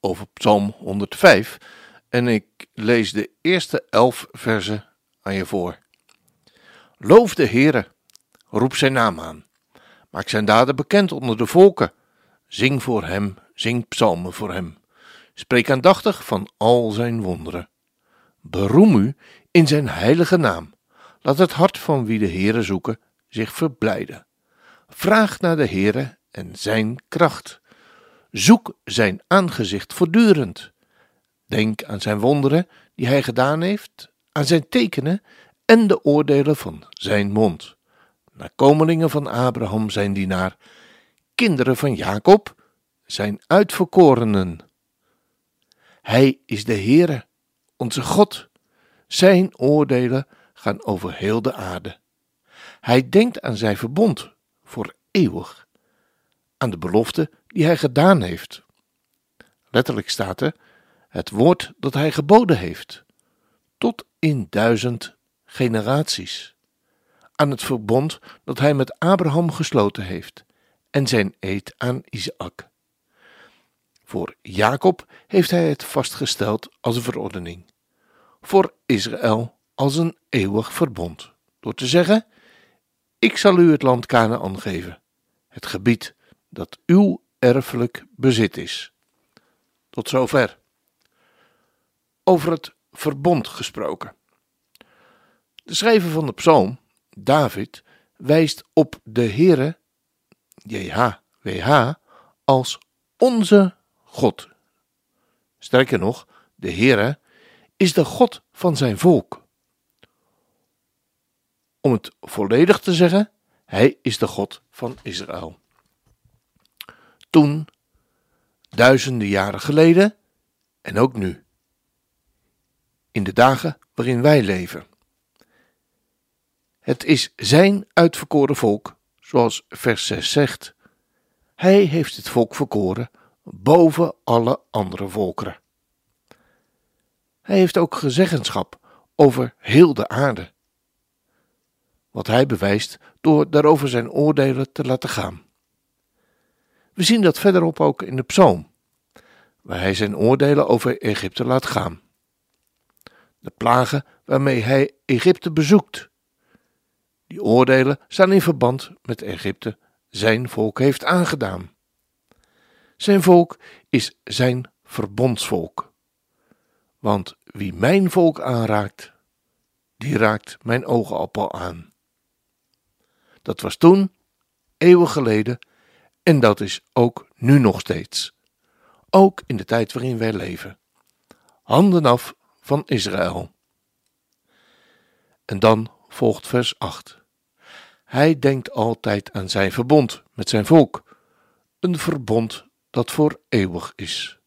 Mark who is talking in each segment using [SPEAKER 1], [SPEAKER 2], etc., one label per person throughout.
[SPEAKER 1] over Psalm 105 en ik lees de eerste elf versen aan je voor. Loof de Heere, roep zijn naam aan, maak zijn daden bekend onder de volken. Zing voor hem, zing psalmen voor hem. Spreek aandachtig van al zijn wonderen. Beroem u in zijn heilige naam. Laat het hart van wie de Heere zoeken zich verblijden. Vraag naar de Heere en zijn kracht. Zoek zijn aangezicht voortdurend. Denk aan zijn wonderen die hij gedaan heeft, aan zijn tekenen en de oordelen van zijn mond. Nakomelingen van Abraham zijn dienaar, kinderen van Jacob zijn uitverkorenen. Hij is de Heere, onze God. Zijn oordelen gaan over heel de aarde. Hij denkt aan zijn verbond voor eeuwig, aan de belofte die hij gedaan heeft. Letterlijk staat er het woord dat hij geboden heeft, tot in duizend generaties. Aan het verbond dat hij met Abraham gesloten heeft en zijn eed aan Isaac. Voor Jacob heeft hij het vastgesteld als een verordening. Voor Israël als een eeuwig verbond. Door te zeggen: Ik zal u het land Canaan geven, het gebied dat uw erfelijk bezit is. Tot zover. Over het verbond gesproken. De schrijver van de psalm, David, wijst op de Heere, JHWH, als onze God. Sterker nog, de Heere is de God van zijn volk. Om het volledig te zeggen, hij is de God van Israël. Toen, duizenden jaren geleden en ook nu. In de dagen waarin wij leven. Het is zijn uitverkoren volk, zoals vers 6 zegt. Hij heeft het volk verkoren boven alle andere volkeren. Hij heeft ook gezeggenschap over heel de aarde. Wat hij bewijst door daarover zijn oordelen te laten gaan. We zien dat verderop ook in de psalm, waar hij zijn oordelen over Egypte laat gaan. De plagen waarmee hij Egypte bezoekt. Die oordelen staan in verband met Egypte zijn volk heeft aangedaan. Zijn volk is zijn verbondsvolk. Want wie mijn volk aanraakt, die raakt mijn oogappel aan. Dat was toen, eeuwen geleden, en dat is ook nu nog steeds. Ook in de tijd waarin wij leven. Handen af van Israël. En dan volgt vers 8. Hij denkt altijd aan zijn verbond met zijn volk, een verbond dat voor eeuwig is.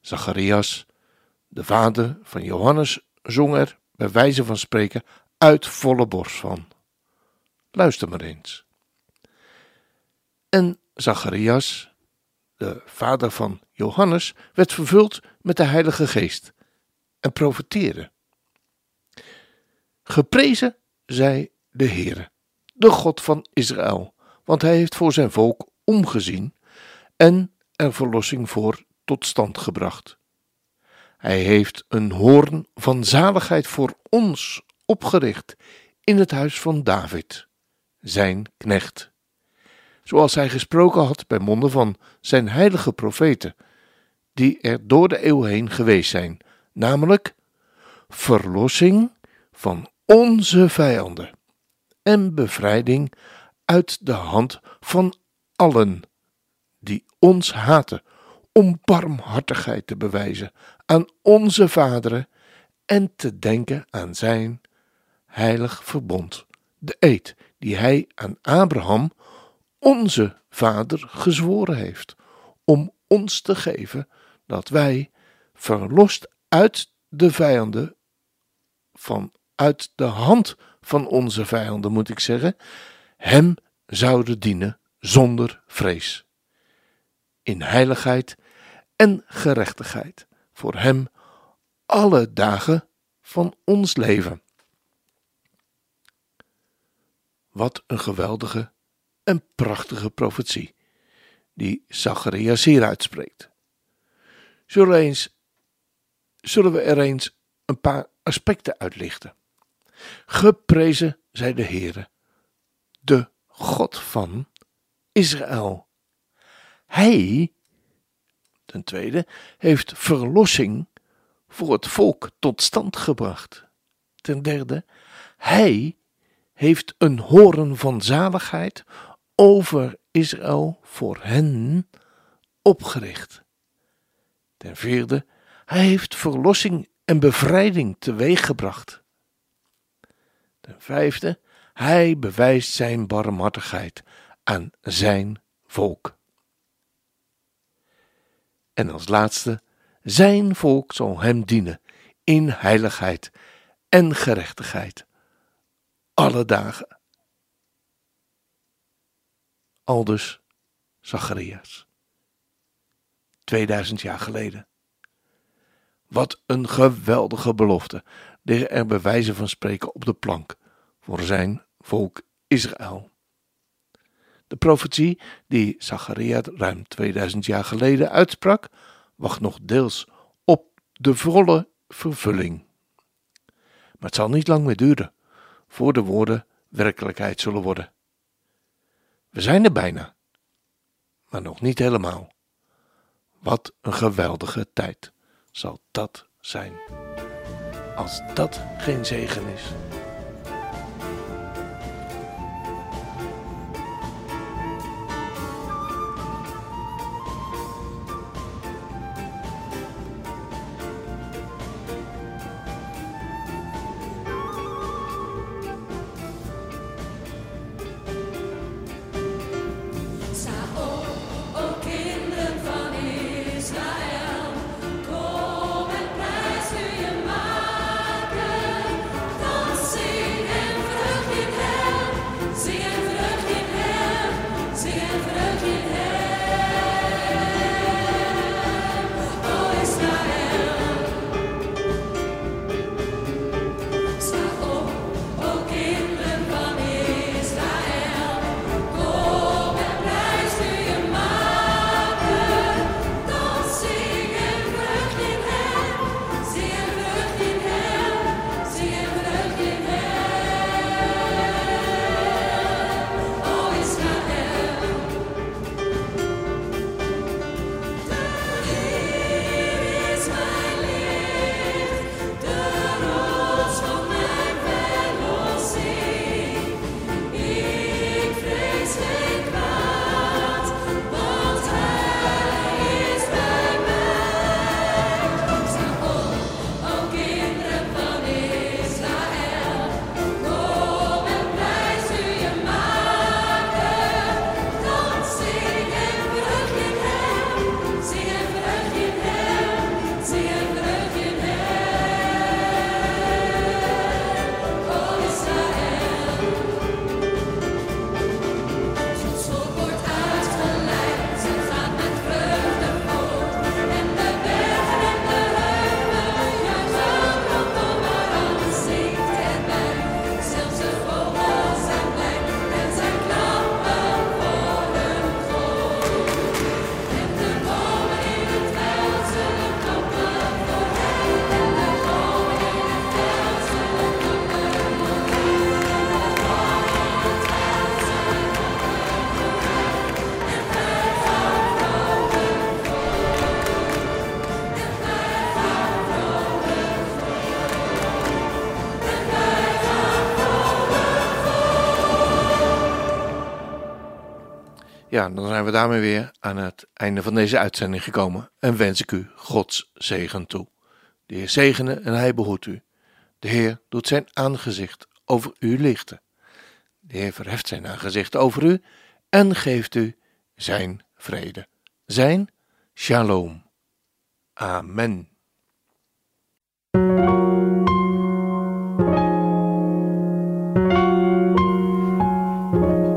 [SPEAKER 1] Zacharias, de vader van Johannes, zong er, bij wijze van spreken, uit volle borst van. Luister maar eens. En Zacharias, de vader van Johannes, werd vervuld met de Heilige Geest en profeteerde. Geprezen zij de Heere, de God van Israël, want hij heeft voor zijn volk omgezien en er verlossing voor tot stand gebracht. Hij heeft een hoorn van zaligheid voor ons opgericht in het huis van David, zijn knecht zoals hij gesproken had bij monden van zijn heilige profeten, die er door de eeuw heen geweest zijn, namelijk verlossing van onze vijanden en bevrijding uit de hand van allen die ons haten, om barmhartigheid te bewijzen aan onze vaderen en te denken aan zijn heilig verbond, de eed die hij aan Abraham onze Vader gezworen heeft om ons te geven dat wij, verlost uit de vijanden, van uit de hand van onze vijanden moet ik zeggen, Hem zouden dienen zonder vrees. In heiligheid en gerechtigheid voor Hem alle dagen van ons leven. Wat een geweldige en prachtige profetie die Zacharias hier uitspreekt. Zullen, eens, zullen we er eens een paar aspecten uitlichten. Geprezen zij de Heere, de God van Israël. Hij, ten tweede, heeft verlossing voor het volk tot stand gebracht. Ten derde, hij heeft een horen van zaligheid over Israël voor hen opgericht. Ten vierde, hij heeft verlossing en bevrijding teweeggebracht. Ten vijfde, hij bewijst zijn barmhartigheid aan zijn volk. En als laatste, zijn volk zal hem dienen in heiligheid en gerechtigheid alle dagen. Aldus Zacharias. 2000 jaar geleden. Wat een geweldige belofte. De er bij wijze van spreken op de plank voor zijn volk Israël. De profetie die Zachariah ruim 2000 jaar geleden uitsprak, wacht nog deels op de volle vervulling. Maar het zal niet lang meer duren voor de woorden werkelijkheid zullen worden. We zijn er bijna, maar nog niet helemaal. Wat een geweldige tijd zal dat zijn. Als dat geen zegen is. Ja, dan zijn we daarmee weer aan het einde van deze uitzending gekomen en wens ik u Gods zegen toe. De Heer zegene en hij behoedt u. De Heer doet zijn aangezicht over u lichten. De Heer verheft zijn aangezicht over u en geeft u zijn vrede, zijn shalom. Amen.